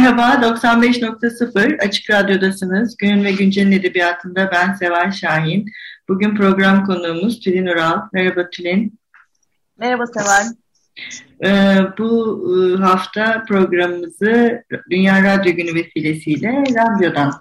Merhaba, 95.0 Açık Radyo'dasınız. Günün ve Güncel'in edebiyatında ben Seval Şahin. Bugün program konuğumuz Tülin Ural. Merhaba Tülin. Merhaba Seval. Ee, bu e, hafta programımızı Dünya Radyo Günü vesilesiyle radyodan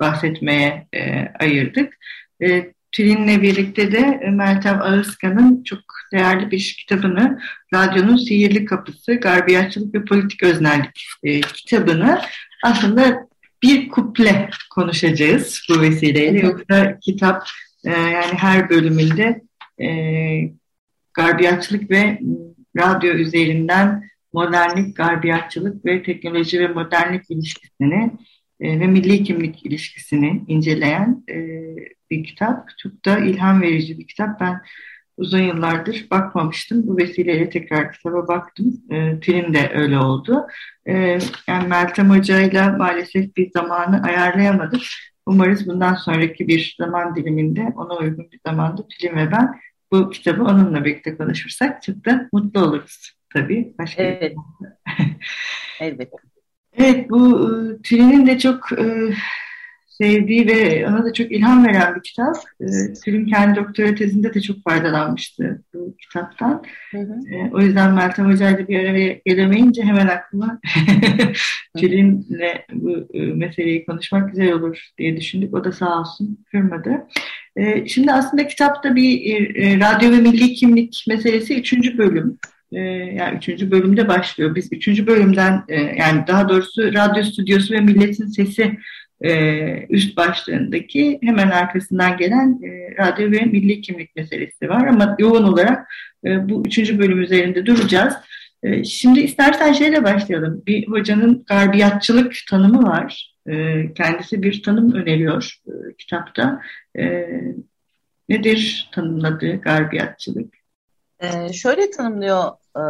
bahsetmeye e, ayırdık. E, Tülin'le birlikte de Meltem Ağızkan'ın çok değerli bir kitabını, Radyonun Sihirli Kapısı, Garbiyatçılık ve Politik Öznellik kitabını aslında bir kuple konuşacağız bu vesileyle. Yoksa kitap yani her bölümünde garbiyatçılık ve radyo üzerinden modernlik, garbiyatçılık ve teknoloji ve modernlik ilişkisini e, ve milli kimlik ilişkisini inceleyen e, bir kitap. Çok da ilham verici bir kitap. Ben uzun yıllardır bakmamıştım. Bu vesileyle tekrar kitaba baktım. E, film de öyle oldu. E, yani Meltem Hoca ile maalesef bir zamanı ayarlayamadık. Umarız bundan sonraki bir zaman diliminde ona uygun bir zamanda Tülin ve ben bu kitabı onunla birlikte konuşursak çok da mutlu oluruz tabii. Başka evet. Elbette. Evet bu e, Tülin'in de çok e, sevdiği ve ona da çok ilham veren bir kitap. E, Tülin kendi doktora tezinde de çok faydalanmıştı bu kitaptan. Hı hı. O yüzden Meltem Hoca ile bir araya gelemeyince hemen aklıma Tülin'le bu meseleyi konuşmak güzel olur diye düşündük. O da sağ olsun kırmadı. Şimdi aslında kitapta bir radyo ve milli kimlik meselesi üçüncü bölüm. E, yani üçüncü bölümde başlıyor. Biz üçüncü bölümden e, yani daha doğrusu radyo stüdyosu ve milletin sesi e, üst başlığındaki hemen arkasından gelen e, radyo ve milli kimlik meselesi var. Ama yoğun olarak bu üçüncü bölüm üzerinde duracağız. Şimdi istersen şeyle başlayalım. Bir hocanın garbiyatçılık tanımı var. Kendisi bir tanım öneriyor kitapta. Nedir tanımladığı garbiyatçılık? E, şöyle tanımlıyor e,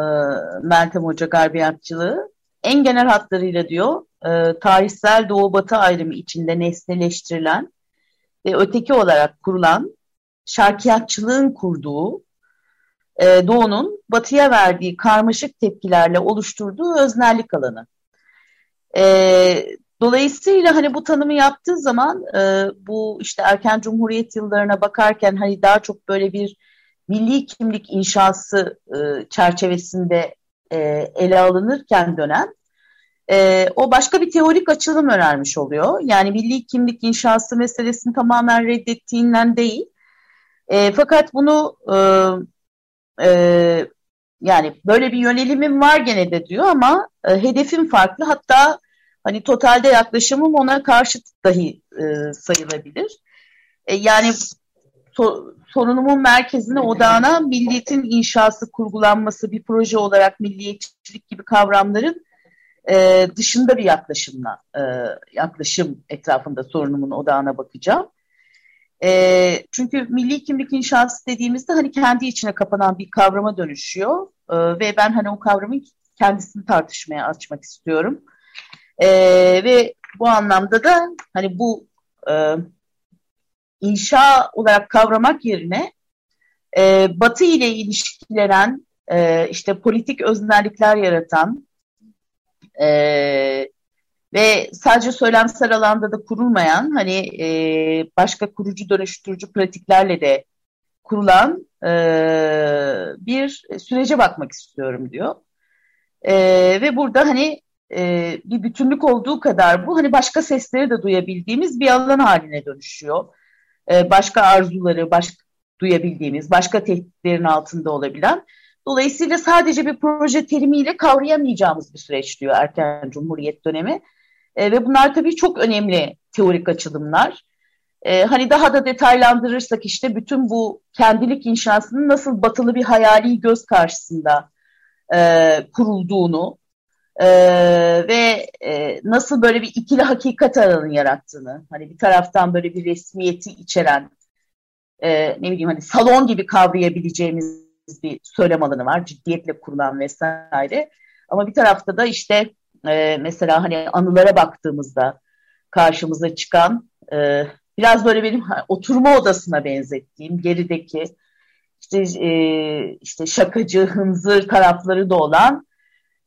Meltem Hoca garbiyatçılığı. En genel hatlarıyla diyor, e, tarihsel doğu-batı ayrımı içinde nesneleştirilen ve öteki olarak kurulan şarkiyatçılığın kurduğu e, doğunun batıya verdiği karmaşık tepkilerle oluşturduğu öznellik alanı. E, Dolayısıyla hani bu tanımı yaptığı zaman bu işte erken cumhuriyet yıllarına bakarken hani daha çok böyle bir milli kimlik inşası e, çerçevesinde e, ele alınırken dönem e, o başka bir teorik açılım önermiş oluyor. Yani milli kimlik inşası meselesini tamamen reddettiğinden değil. Fakat bunu yani böyle bir yönelimim var gene de diyor ama hedefim farklı. Hatta Hani totalde yaklaşımım ona karşıt dahi sayılabilir. Yani sorunumun merkezine, odağına milliyetin inşası, kurgulanması, bir proje olarak milliyetçilik gibi kavramların e, dışında bir yaklaşımla, e, yaklaşım etrafında sorunumun odağına bakacağım. E, çünkü milli kimlik inşası dediğimizde hani kendi içine kapanan bir kavrama dönüşüyor e, ve ben hani o kavramın kendisini tartışmaya açmak istiyorum. E, ve bu anlamda da hani bu e, inşa olarak kavramak yerine e, Batı ile ilişkilenen e, işte politik öznellikler yaratan e, ve sadece söylemsel alanda da kurulmayan hani e, başka kurucu dönüştürücü pratiklerle de kurulan e, bir sürece bakmak istiyorum diyor. E, ve burada hani e, bir bütünlük olduğu kadar bu hani başka sesleri de duyabildiğimiz bir alan haline dönüşüyor. E, başka arzuları, başka duyabildiğimiz, başka tehditlerin altında olabilen. Dolayısıyla sadece bir proje terimiyle kavrayamayacağımız bir süreç diyor erken Cumhuriyet dönemi. E, ve bunlar tabii çok önemli teorik açılımlar. E, hani daha da detaylandırırsak işte bütün bu kendilik inşasının nasıl batılı bir hayali göz karşısında e, kurulduğunu e, ve e, nasıl böyle bir ikili hakikat alanı yarattığını, hani bir taraftan böyle bir resmiyeti içeren, e, ne bileyim hani salon gibi kavrayabileceğimiz bir söylem alanı var, ciddiyetle kurulan vesaire. Ama bir tarafta da işte e, mesela hani anılara baktığımızda karşımıza çıkan e, biraz böyle benim oturma odasına benzettiğim gerideki işte e, işte şakacı, hınzır tarafları da olan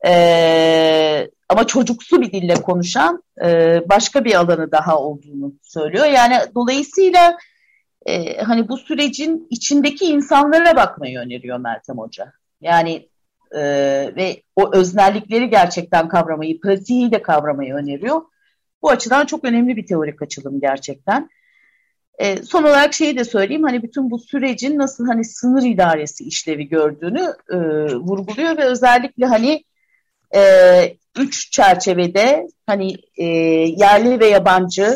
e, ama çocuksu bir dille konuşan e, başka bir alanı daha olduğunu söylüyor. Yani dolayısıyla e, hani bu sürecin içindeki insanlara bakmayı öneriyor Meltem Hoca. Yani e, ve o öznellikleri gerçekten kavramayı, pratiğiyle kavramayı öneriyor. Bu açıdan çok önemli bir teorik açılım gerçekten. E, son olarak şeyi de söyleyeyim hani bütün bu sürecin nasıl hani sınır idaresi işlevi gördüğünü e, vurguluyor ve özellikle hani e, üç çerçevede hani e, yerli ve yabancı,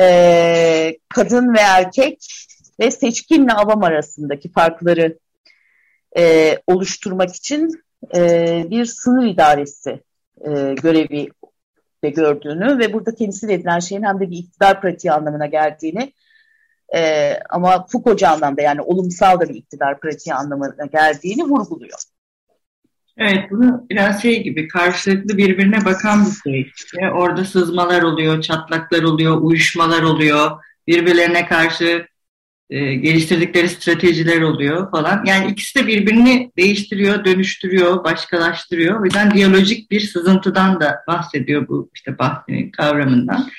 e, kadın ve erkek ve seçkinle avam arasındaki farkları e, oluşturmak için e, bir sınır idaresi e, görevi de gördüğünü ve burada temsil edilen şeyin hem de bir iktidar pratiği anlamına geldiğini e, ama Foucault'cu anlamda yani olumsal da bir iktidar pratiği anlamına geldiğini vurguluyor. Evet, bunu biraz şey gibi karşılıklı birbirine bakan bir şey. İşte orada sızmalar oluyor, çatlaklar oluyor, uyuşmalar oluyor, birbirlerine karşı e, geliştirdikleri stratejiler oluyor falan. Yani ikisi de birbirini değiştiriyor, dönüştürüyor, başkalaştırıyor. O yüzden diyalojik bir sızıntıdan da bahsediyor bu işte Bahti'nin kavramından.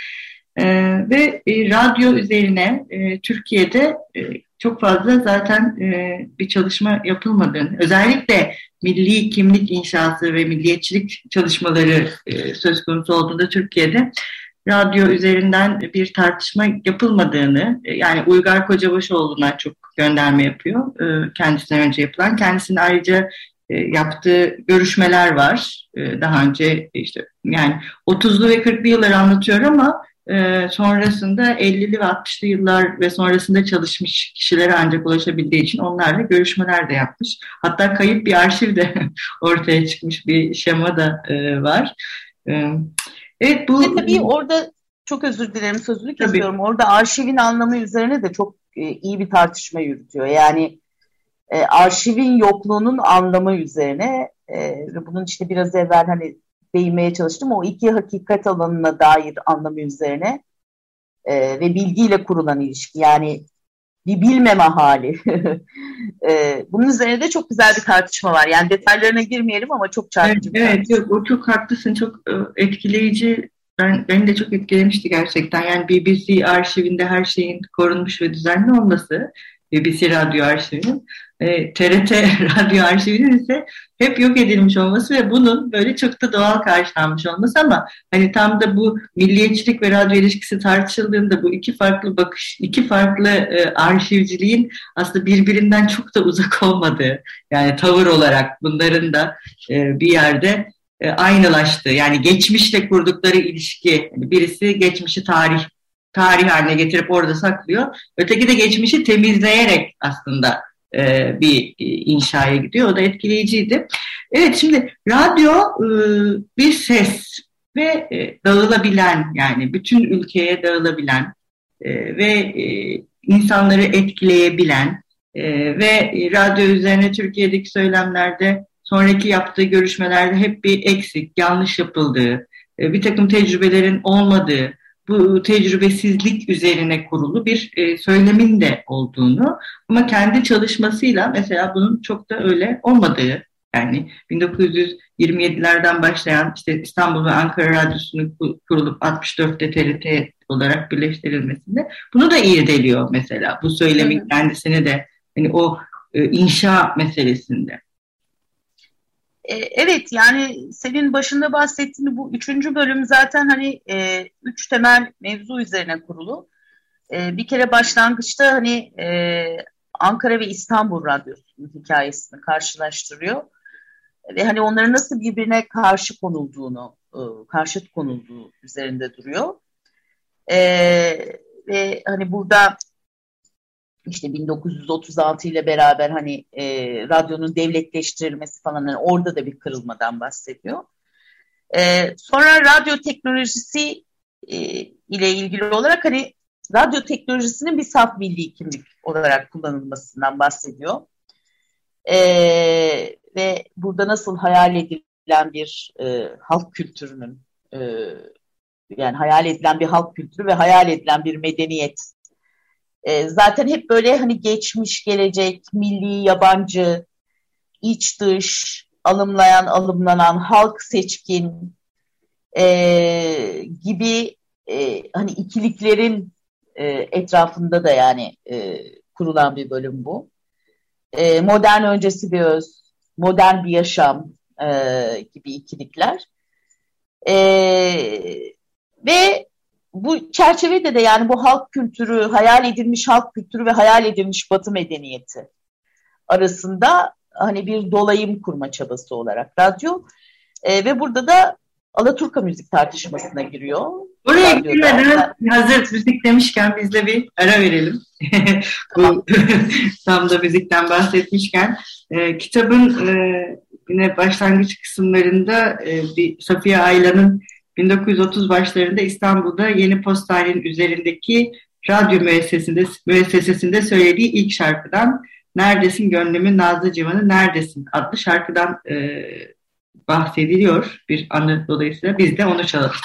E, ve e, radyo üzerine e, Türkiye'de e, çok fazla zaten e, bir çalışma yapılmadığını, özellikle milli kimlik inşası ve milliyetçilik çalışmaları e, söz konusu olduğunda Türkiye'de radyo üzerinden bir tartışma yapılmadığını, e, yani Uygar Kocabaşoğlu'na çok gönderme yapıyor e, kendisinden önce yapılan. Kendisinin ayrıca yaptığı görüşmeler var. Daha önce işte yani 30'lu ve 40'lı yılları anlatıyor ama e, sonrasında 50'li ve 60'lı yıllar ve sonrasında çalışmış kişilere ancak ulaşabildiği için onlarla görüşmeler de yapmış. Hatta kayıp bir arşiv de ortaya çıkmış bir şema da e, var. E, evet bu... Ve tabii orada çok özür dilerim sözünü kesiyorum. Tabii. Orada arşivin anlamı üzerine de çok e, iyi bir tartışma yürütüyor. Yani e, arşivin yokluğunun anlamı üzerine e, bunun işte biraz evvel hani değinmeye çalıştım. O iki hakikat alanına dair anlamı üzerine e, ve bilgiyle kurulan ilişki. Yani bir bilmeme hali. e, bunun üzerine de çok güzel bir tartışma var. Yani detaylarına girmeyelim ama çok çarpıcı. Evet, evet yok, o çok haklısın. Çok e, etkileyici. Ben, beni de çok etkilemişti gerçekten. Yani BBC arşivinde her şeyin korunmuş ve düzenli olması, BBC radyo arşivinin e, TRT radyo arşivinin ise hep yok edilmiş olması ve bunun böyle çok da doğal karşılanmış olması ama hani tam da bu milliyetçilik ve radyo ilişkisi tartışıldığında bu iki farklı bakış, iki farklı e, arşivciliğin aslında birbirinden çok da uzak olmadığı yani tavır olarak bunların da e, bir yerde e, aynılaştığı yani geçmişle kurdukları ilişki yani birisi geçmişi tarih tarih haline getirip orada saklıyor. Öteki de geçmişi temizleyerek aslında e, bir e, inşaya gidiyor. O da etkileyiciydi. Evet şimdi radyo e, bir ses ve dağılabilen yani bütün ülkeye dağılabilen ve insanları etkileyebilen ve radyo üzerine Türkiye'deki söylemlerde sonraki yaptığı görüşmelerde hep bir eksik, yanlış yapıldığı, bir takım tecrübelerin olmadığı, bu tecrübesizlik üzerine kurulu bir e, söylemin de olduğunu ama kendi çalışmasıyla mesela bunun çok da öyle olmadığı yani 1927'lerden başlayan işte İstanbul ve Ankara Radyosu'nun kurulup 64'te TRT olarak birleştirilmesinde bunu da irdeliyor mesela bu söylemin kendisini de hani o e, inşa meselesinde. E, evet yani senin başında bahsettiğin bu üçüncü bölüm zaten hani e, üç temel mevzu üzerine kurulu. E, bir kere başlangıçta hani e, Ankara ve İstanbul Radyosu'nun hikayesini karşılaştırıyor. Ve hani onların nasıl birbirine karşı konulduğunu, e, karşıt konulduğu üzerinde duruyor. E, ve hani burada işte 1936 ile beraber hani e, radyonun devletleştirilmesi falan hani orada da bir kırılmadan bahsediyor. E, sonra radyo teknolojisi e, ile ilgili olarak hani radyo teknolojisinin bir saf milli kimlik olarak kullanılmasından bahsediyor. E, ve burada nasıl hayal edilen bir e, halk kültürünün e, yani hayal edilen bir halk kültürü ve hayal edilen bir medeniyet e, zaten hep böyle hani geçmiş, gelecek, milli, yabancı, iç dış, alımlayan, alımlanan, halk seçkin e, gibi e, hani ikiliklerin e, etrafında da yani e, kurulan bir bölüm bu. E, modern öncesi bir öz, modern bir yaşam e, gibi ikilikler. E, ve bu çerçevede de yani bu halk kültürü, hayal edilmiş halk kültürü ve hayal edilmiş batı medeniyeti arasında hani bir dolayım kurma çabası olarak radyo. E, ve burada da Alaturka müzik tartışmasına giriyor. Oraya girmeden hazır müzik demişken biz de bir ara verelim. Bu tam da müzikten bahsetmişken e, kitabın e, yine başlangıç kısımlarında e, bir Safiye Aylan'ın 1930 başlarında İstanbul'da Yeni Postane'nin üzerindeki radyo müessesesinde, müessesesinde söylediği ilk şarkıdan Neredesin Gönlümün Nazlı Civanı Neredesin adlı şarkıdan e, bahsediliyor bir anı dolayısıyla biz de onu çalalım.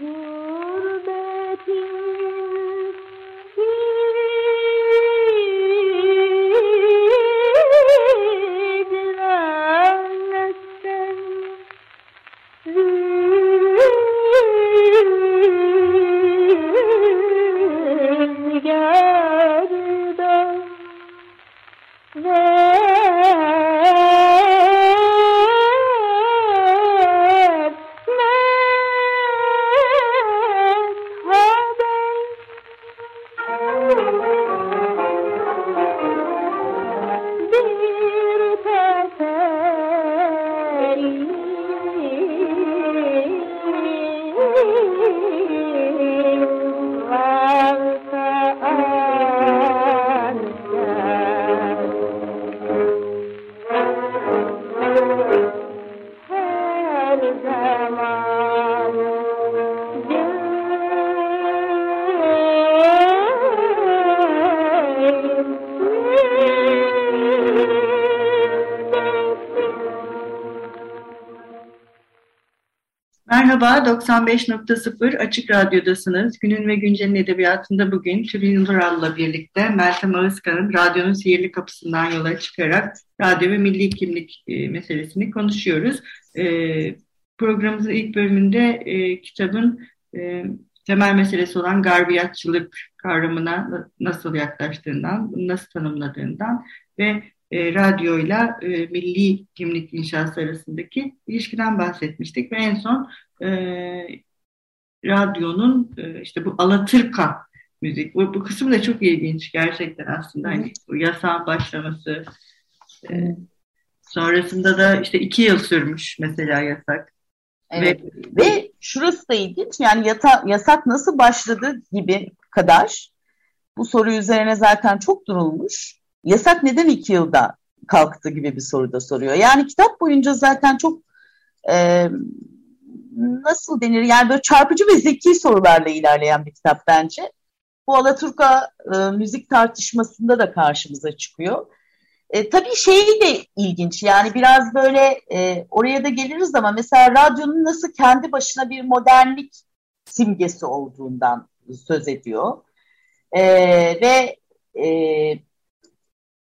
Whoa. Merhaba, 95.0 Açık Radyo'dasınız. Günün ve Güncel'in edebiyatında bugün Tülin Nural'la birlikte Meltem Ağızkan'ın radyonun sihirli kapısından yola çıkarak radyo ve milli kimlik e, meselesini konuşuyoruz. E, programımızın ilk bölümünde e, kitabın temel meselesi olan garbiyatçılık kavramına nasıl yaklaştığından, nasıl tanımladığından ve e, radyoyla e, milli kimlik inşası arasındaki ilişkiden bahsetmiştik ve en son e, radyonun e, işte bu Alatırka müzik bu, bu kısım da çok ilginç gerçekten aslında hani bu yasağın başlaması E, sonrasında da işte iki yıl sürmüş mesela yasak. Evet. Ve, ve şurası da ilginç yani yata, yasak nasıl başladı gibi kadar bu soru üzerine zaten çok durulmuş. Yasak neden iki yılda kalktı gibi bir soru da soruyor. Yani kitap boyunca zaten çok e, nasıl denir yani böyle çarpıcı ve zeki sorularla ilerleyen bir kitap bence. Bu Alaturka e, müzik tartışmasında da karşımıza çıkıyor. E, tabii şey de ilginç yani biraz böyle e, oraya da geliriz ama mesela radyonun nasıl kendi başına bir modernlik simgesi olduğundan söz ediyor. E, ve e,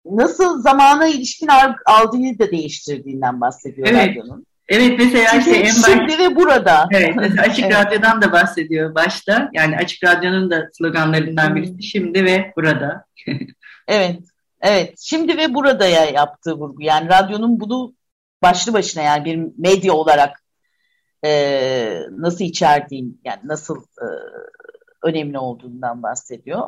nasıl zamana ilişkin algıyı da değiştirdiğinden bahsediyor evet. radyonun. Evet mesela Çünkü işte en şimdi baş... ve burada. Evet mesela Açık evet. Radyo'dan da bahsediyor başta. Yani Açık Radyo'nun da sloganlarından birisi şimdi ve burada. evet. Evet. Şimdi ve burada ya yaptığı vurgu. Yani radyonun bunu başlı başına yani bir medya olarak e, nasıl içerdiğin yani nasıl e, önemli olduğundan bahsediyor.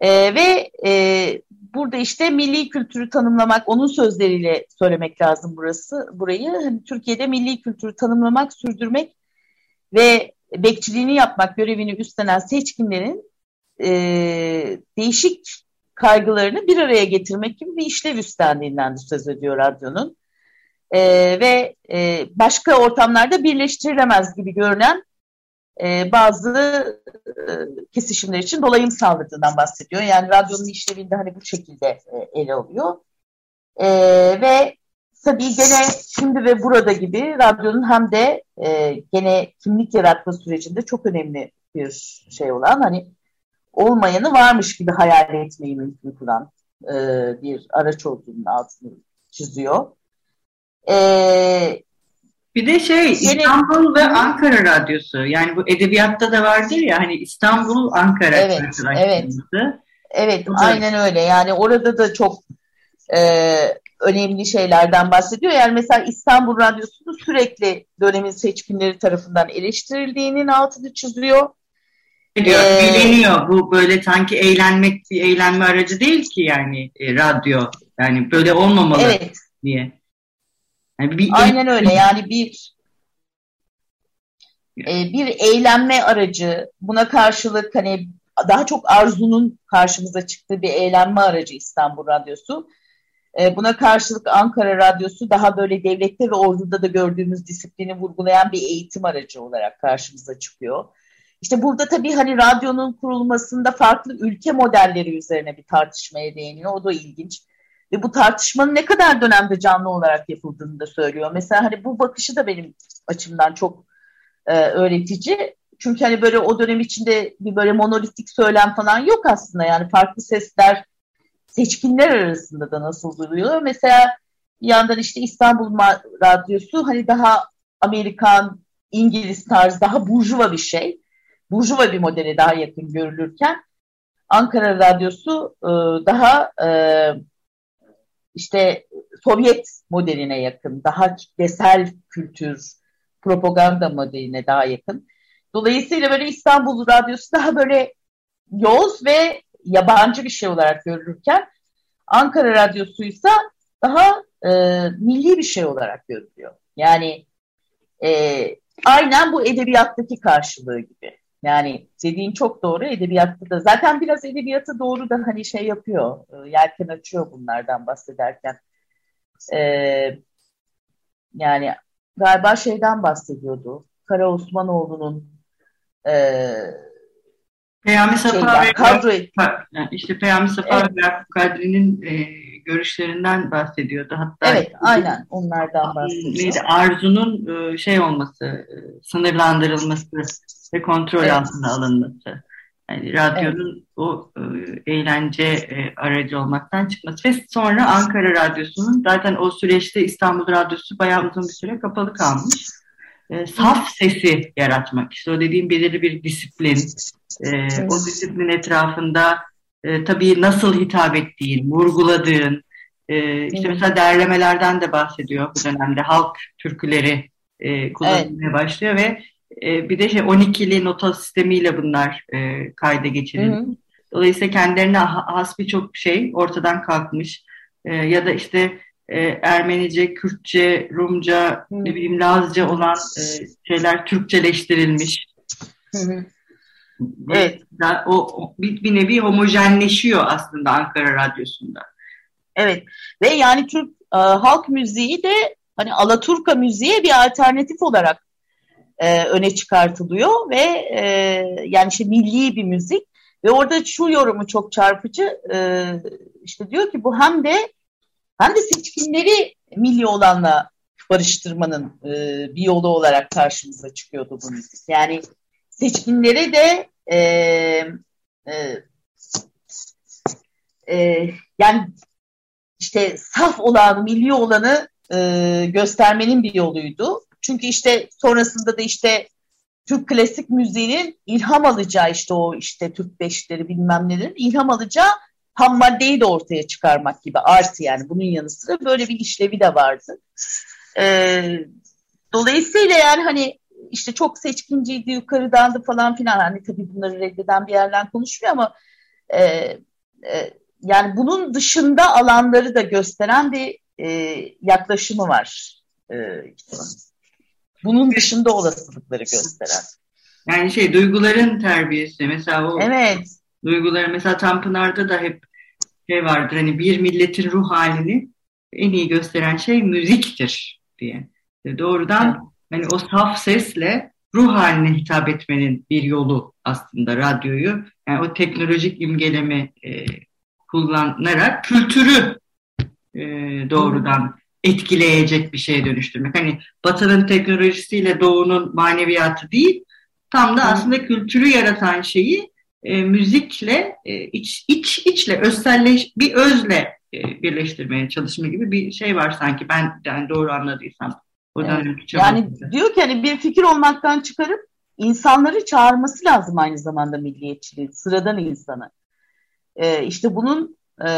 E, ve e, burada işte milli kültürü tanımlamak, onun sözleriyle söylemek lazım burası, burayı. Hani Türkiye'de milli kültürü tanımlamak, sürdürmek ve bekçiliğini yapmak görevini üstlenen seçkinlerin e, değişik kaygılarını bir araya getirmek gibi bir işlev üstlendiğinden de söz ediyor radyonun. E, ve e, başka ortamlarda birleştirilemez gibi görünen e, bazı e, kesişimler için dolayım sağladığından bahsediyor. Yani radyonun işlevinde hani bu şekilde e, ele alıyor. E, ve tabii gene şimdi ve burada gibi radyonun hem de e, gene kimlik yaratma sürecinde çok önemli bir şey olan hani olmayanı varmış gibi hayal etmeyi mümkün kılan e, bir araç olduğunun altını çiziyor. E, bir de şey İstanbul ve Ankara Radyosu. Yani bu edebiyatta da vardır ya hani İstanbul Ankara evet, evet. Evet, aynen öyle. Yani orada da çok e, önemli şeylerden bahsediyor. Yani mesela İstanbul Radyosu'nu sürekli dönemin seçkinleri tarafından eleştirildiğinin altını çiziyor. Biliyor, ee, biliniyor. Bu böyle sanki eğlenmek bir eğlenme aracı değil ki yani e, radyo. Yani böyle olmamalı evet. diye. Yani bir, Aynen öyle yani bir e, bir eğlenme aracı buna karşılık hani daha çok arzunun karşımıza çıktığı bir eğlenme aracı İstanbul Radyosu. E, buna karşılık Ankara Radyosu daha böyle devlette ve orduda da gördüğümüz disiplini vurgulayan bir eğitim aracı olarak karşımıza çıkıyor. İşte burada tabii hani radyonun kurulmasında farklı ülke modelleri üzerine bir tartışmaya değiniyor. O da ilginç. Ve bu tartışmanın ne kadar dönemde canlı olarak yapıldığını da söylüyor. Mesela hani bu bakışı da benim açımdan çok e, öğretici. Çünkü hani böyle o dönem içinde bir böyle monolitik söylem falan yok aslında. Yani farklı sesler seçkinler arasında da nasıl duyuluyor. Mesela bir yandan işte İstanbul Radyosu hani daha Amerikan, İngiliz tarzı daha burjuva bir şey. Burjuva bir modele daha yakın görülürken Ankara Radyosu e, daha e, işte Sovyet modeline yakın, daha kitlesel kültür, propaganda modeline daha yakın. Dolayısıyla böyle İstanbul Radyosu daha böyle yoz ve yabancı bir şey olarak görülürken Ankara Radyosu ise daha e, milli bir şey olarak görülüyor. Yani e, aynen bu edebiyattaki karşılığı gibi. Yani dediğin çok doğru edebiyatta da. Zaten biraz edebiyatı doğru da hani şey yapıyor. E, yelken açıyor bunlardan bahsederken. Ee, yani galiba şeyden bahsediyordu. Kara Osmanoğlu'nun e, Peyami Safa ve kadro... işte Peyami Safa evet. ve Kadri'nin e, görüşlerinden bahsediyordu. Hatta evet, aynen onlardan bahsediyor. Neydi, arzunun e, şey olması, e, sınırlandırılması ve kontrol evet. altına alınması. Yani radyonun evet. o e, eğlence e, aracı olmaktan çıkması ve sonra Ankara Radyosu'nun zaten o süreçte İstanbul Radyosu bayağı uzun bir süre kapalı kalmış. E, saf sesi yaratmak. İşte o dediğim belirli bir disiplin. E, evet. O disiplin etrafında e, tabii nasıl hitap ettiğin, vurguladığın, e, işte mesela derlemelerden de bahsediyor bu dönemde. Halk türküleri e, kullanılmaya evet. başlıyor ve e, bir de şey 12'li nota sistemiyle bunlar e, kayda geçirilmiş. Dolayısıyla kendilerine has birçok şey ortadan kalkmış. E, ya da işte e, Ermenice, Kürtçe, Rumca, hmm. ne bileyim Lazca olan e, şeyler Türkçeleştirilmiş. Hı Evet. O, bir, bir nevi homojenleşiyor aslında Ankara Radyosu'nda. Evet ve yani Türk e, halk müziği de hani Alaturka müziğe bir alternatif olarak e, öne çıkartılıyor ve e, yani işte milli bir müzik ve orada şu yorumu çok çarpıcı e, işte diyor ki bu hem de hem de seçkinleri milli olanla barıştırmanın e, bir yolu olarak karşımıza çıkıyordu bu müzik. Yani seçkinlere de e, e, e, yani işte saf olan, milli olanı e, göstermenin bir yoluydu. Çünkü işte sonrasında da işte Türk klasik müziğinin ilham alacağı işte o işte Türk beşleri bilmem nedir ilham alacağı ham maddeyi de ortaya çıkarmak gibi artı yani bunun yanı sıra böyle bir işlevi de vardı. Ee, dolayısıyla yani hani işte çok seçkinciydi yukarıdandı falan filan hani tabii bunları reddeden bir yerden konuşmuyor ama e, e, yani bunun dışında alanları da gösteren bir e, yaklaşımı var e, bunun dışında olasılıkları gösteren. Yani şey duyguların terbiyesi mesela o evet. duyguları mesela Tanpınar'da da hep şey vardır hani bir milletin ruh halini en iyi gösteren şey müziktir diye. Doğrudan evet. Hani o saf sesle ruh haline hitap etmenin bir yolu aslında radyoyu. Yani o teknolojik imgeleme e, kullanarak kültürü e, doğrudan etkileyecek bir şeye dönüştürmek. Hani Batı'nın teknolojisiyle Doğu'nun maneviyatı değil, tam da aslında kültürü yaratan şeyi e, müzikle, e, iç, iç içle, özselleş, bir özle e, birleştirmeye çalışma gibi bir şey var sanki ben yani doğru anladıysam. Evet. Yani diyor ki hani bir fikir olmaktan çıkarıp insanları çağırması lazım aynı zamanda milliyetçiliğin, sıradan insanı. Ee, işte bunun e,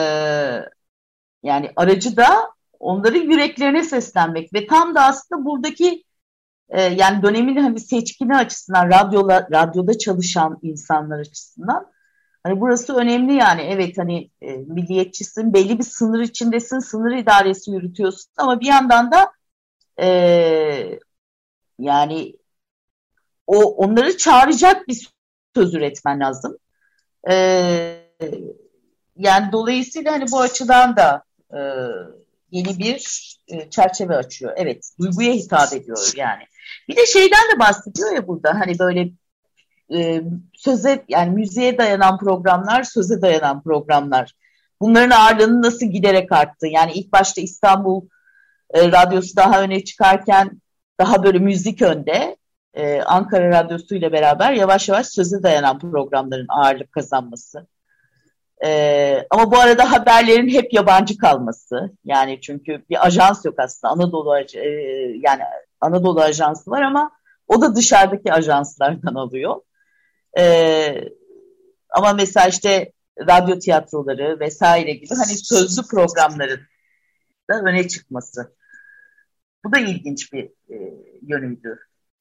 yani aracı da onların yüreklerine seslenmek ve tam da aslında buradaki e, yani dönemin hani seçkini açısından radyola, radyoda çalışan insanlar açısından hani burası önemli yani evet hani e, milliyetçisin belli bir sınır içindesin sınır idaresi yürütüyorsun ama bir yandan da e, yani o onları çağıracak bir söz üretmen lazım. E, yani dolayısıyla hani bu açıdan da e, yeni bir e, çerçeve açıyor. Evet, duyguya hitap ediyor yani. Bir de şeyden de bahsediyor ya burada hani böyle e, söze yani müziğe dayanan programlar, söze dayanan programlar. Bunların ağırlığını nasıl giderek arttı? Yani ilk başta İstanbul e, radyosu daha öne çıkarken daha böyle müzik önde. E, Ankara radyosu ile beraber yavaş yavaş söze dayanan programların ağırlık kazanması. Ee, ama bu arada haberlerin hep yabancı kalması. Yani çünkü bir ajans yok aslında. Anadolu e, yani Anadolu ajansı var ama o da dışarıdaki ajanslardan alıyor. Ee, ama mesela işte radyo tiyatroları vesaire gibi hani sözlü programların da öne çıkması. Bu da ilginç bir e, yönüydü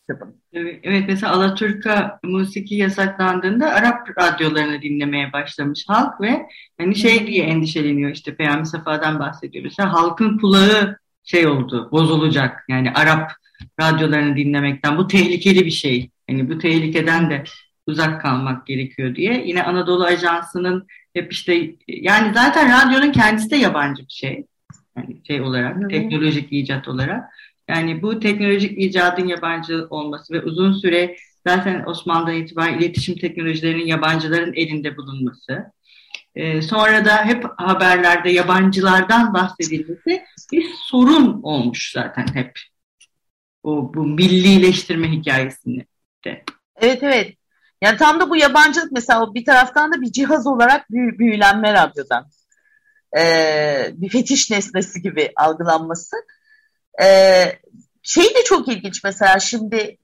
kitabın. Evet mesela Alaturka musiki yasaklandığında Arap radyolarını dinlemeye başlamış halk ve hani şey diye endişeleniyor işte Peyami Safa'dan bahsediyor. Mesela halkın kulağı şey oldu, bozulacak. Yani Arap radyolarını dinlemekten bu tehlikeli bir şey. Yani bu tehlikeden de uzak kalmak gerekiyor diye. Yine Anadolu Ajansı'nın hep işte yani zaten radyonun kendisi de yabancı bir şey. Yani şey olarak, Hı-hı. teknolojik icat olarak. Yani bu teknolojik icadın yabancı olması ve uzun süre zaten Osmanlı'dan itibaren iletişim teknolojilerinin yabancıların elinde bulunması. Ee, sonra da hep haberlerde yabancılardan bahsedilmesi bir sorun olmuş zaten hep. O bu millileştirme hikayesini de. Evet evet. Yani tam da bu yabancılık mesela bir taraftan da bir cihaz olarak büyü, büyülenme radyodan. Ee, bir fetiş nesnesi gibi algılanması. Ee, şey de çok ilginç mesela şimdi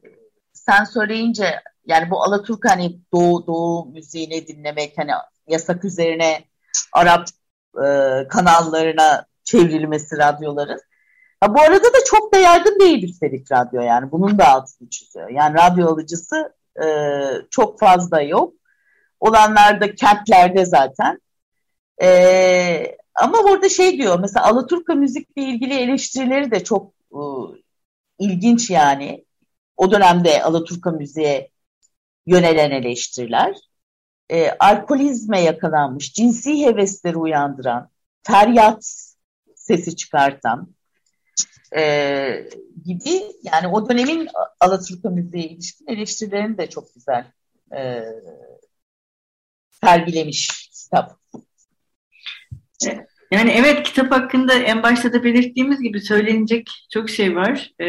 sen söyleyince yani bu Alaturk hani Doğu, Doğu müziğini dinlemek hani yasak üzerine Arap e, kanallarına çevrilmesi radyoların. Ha, bu arada da çok da yaygın değil üstelik radyo yani bunun da altını çiziyor. Yani radyo alıcısı e, çok fazla yok. Olanlar da kentlerde zaten. E, ama orada şey diyor mesela Alaturka müzikle ilgili eleştirileri de çok e, ilginç yani. O dönemde Alaturka müziğe yönelen eleştiriler. E, alkolizme yakalanmış, cinsi hevesleri uyandıran, feryat sesi çıkartan e, gibi yani o dönemin Alaturka müziğe ilişkin eleştirilerini de çok güzel e, sergilemiş kitap. Yani evet kitap hakkında en başta da belirttiğimiz gibi söylenecek çok şey var. Ee,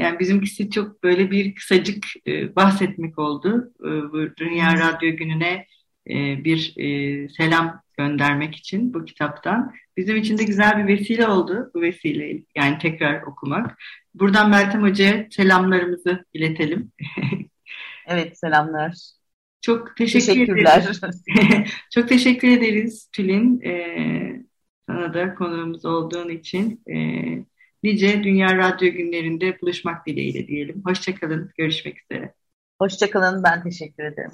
yani bizimkisi çok böyle bir kısacık e, bahsetmek oldu. Ee, bu Dünya Radyo Günü'ne e, bir e, selam göndermek için bu kitaptan. Bizim için de güzel bir vesile oldu bu vesile yani tekrar okumak. Buradan Meltem Hoca'ya selamlarımızı iletelim. evet selamlar. Çok teşekkür Teşekkürler. ederiz. Çok teşekkür ederiz Tülin. Ee, sana da konuğumuz olduğun için. E, nice Dünya Radyo günlerinde buluşmak dileğiyle diyelim. Hoşçakalın. Görüşmek üzere. Hoşçakalın. Ben teşekkür ederim.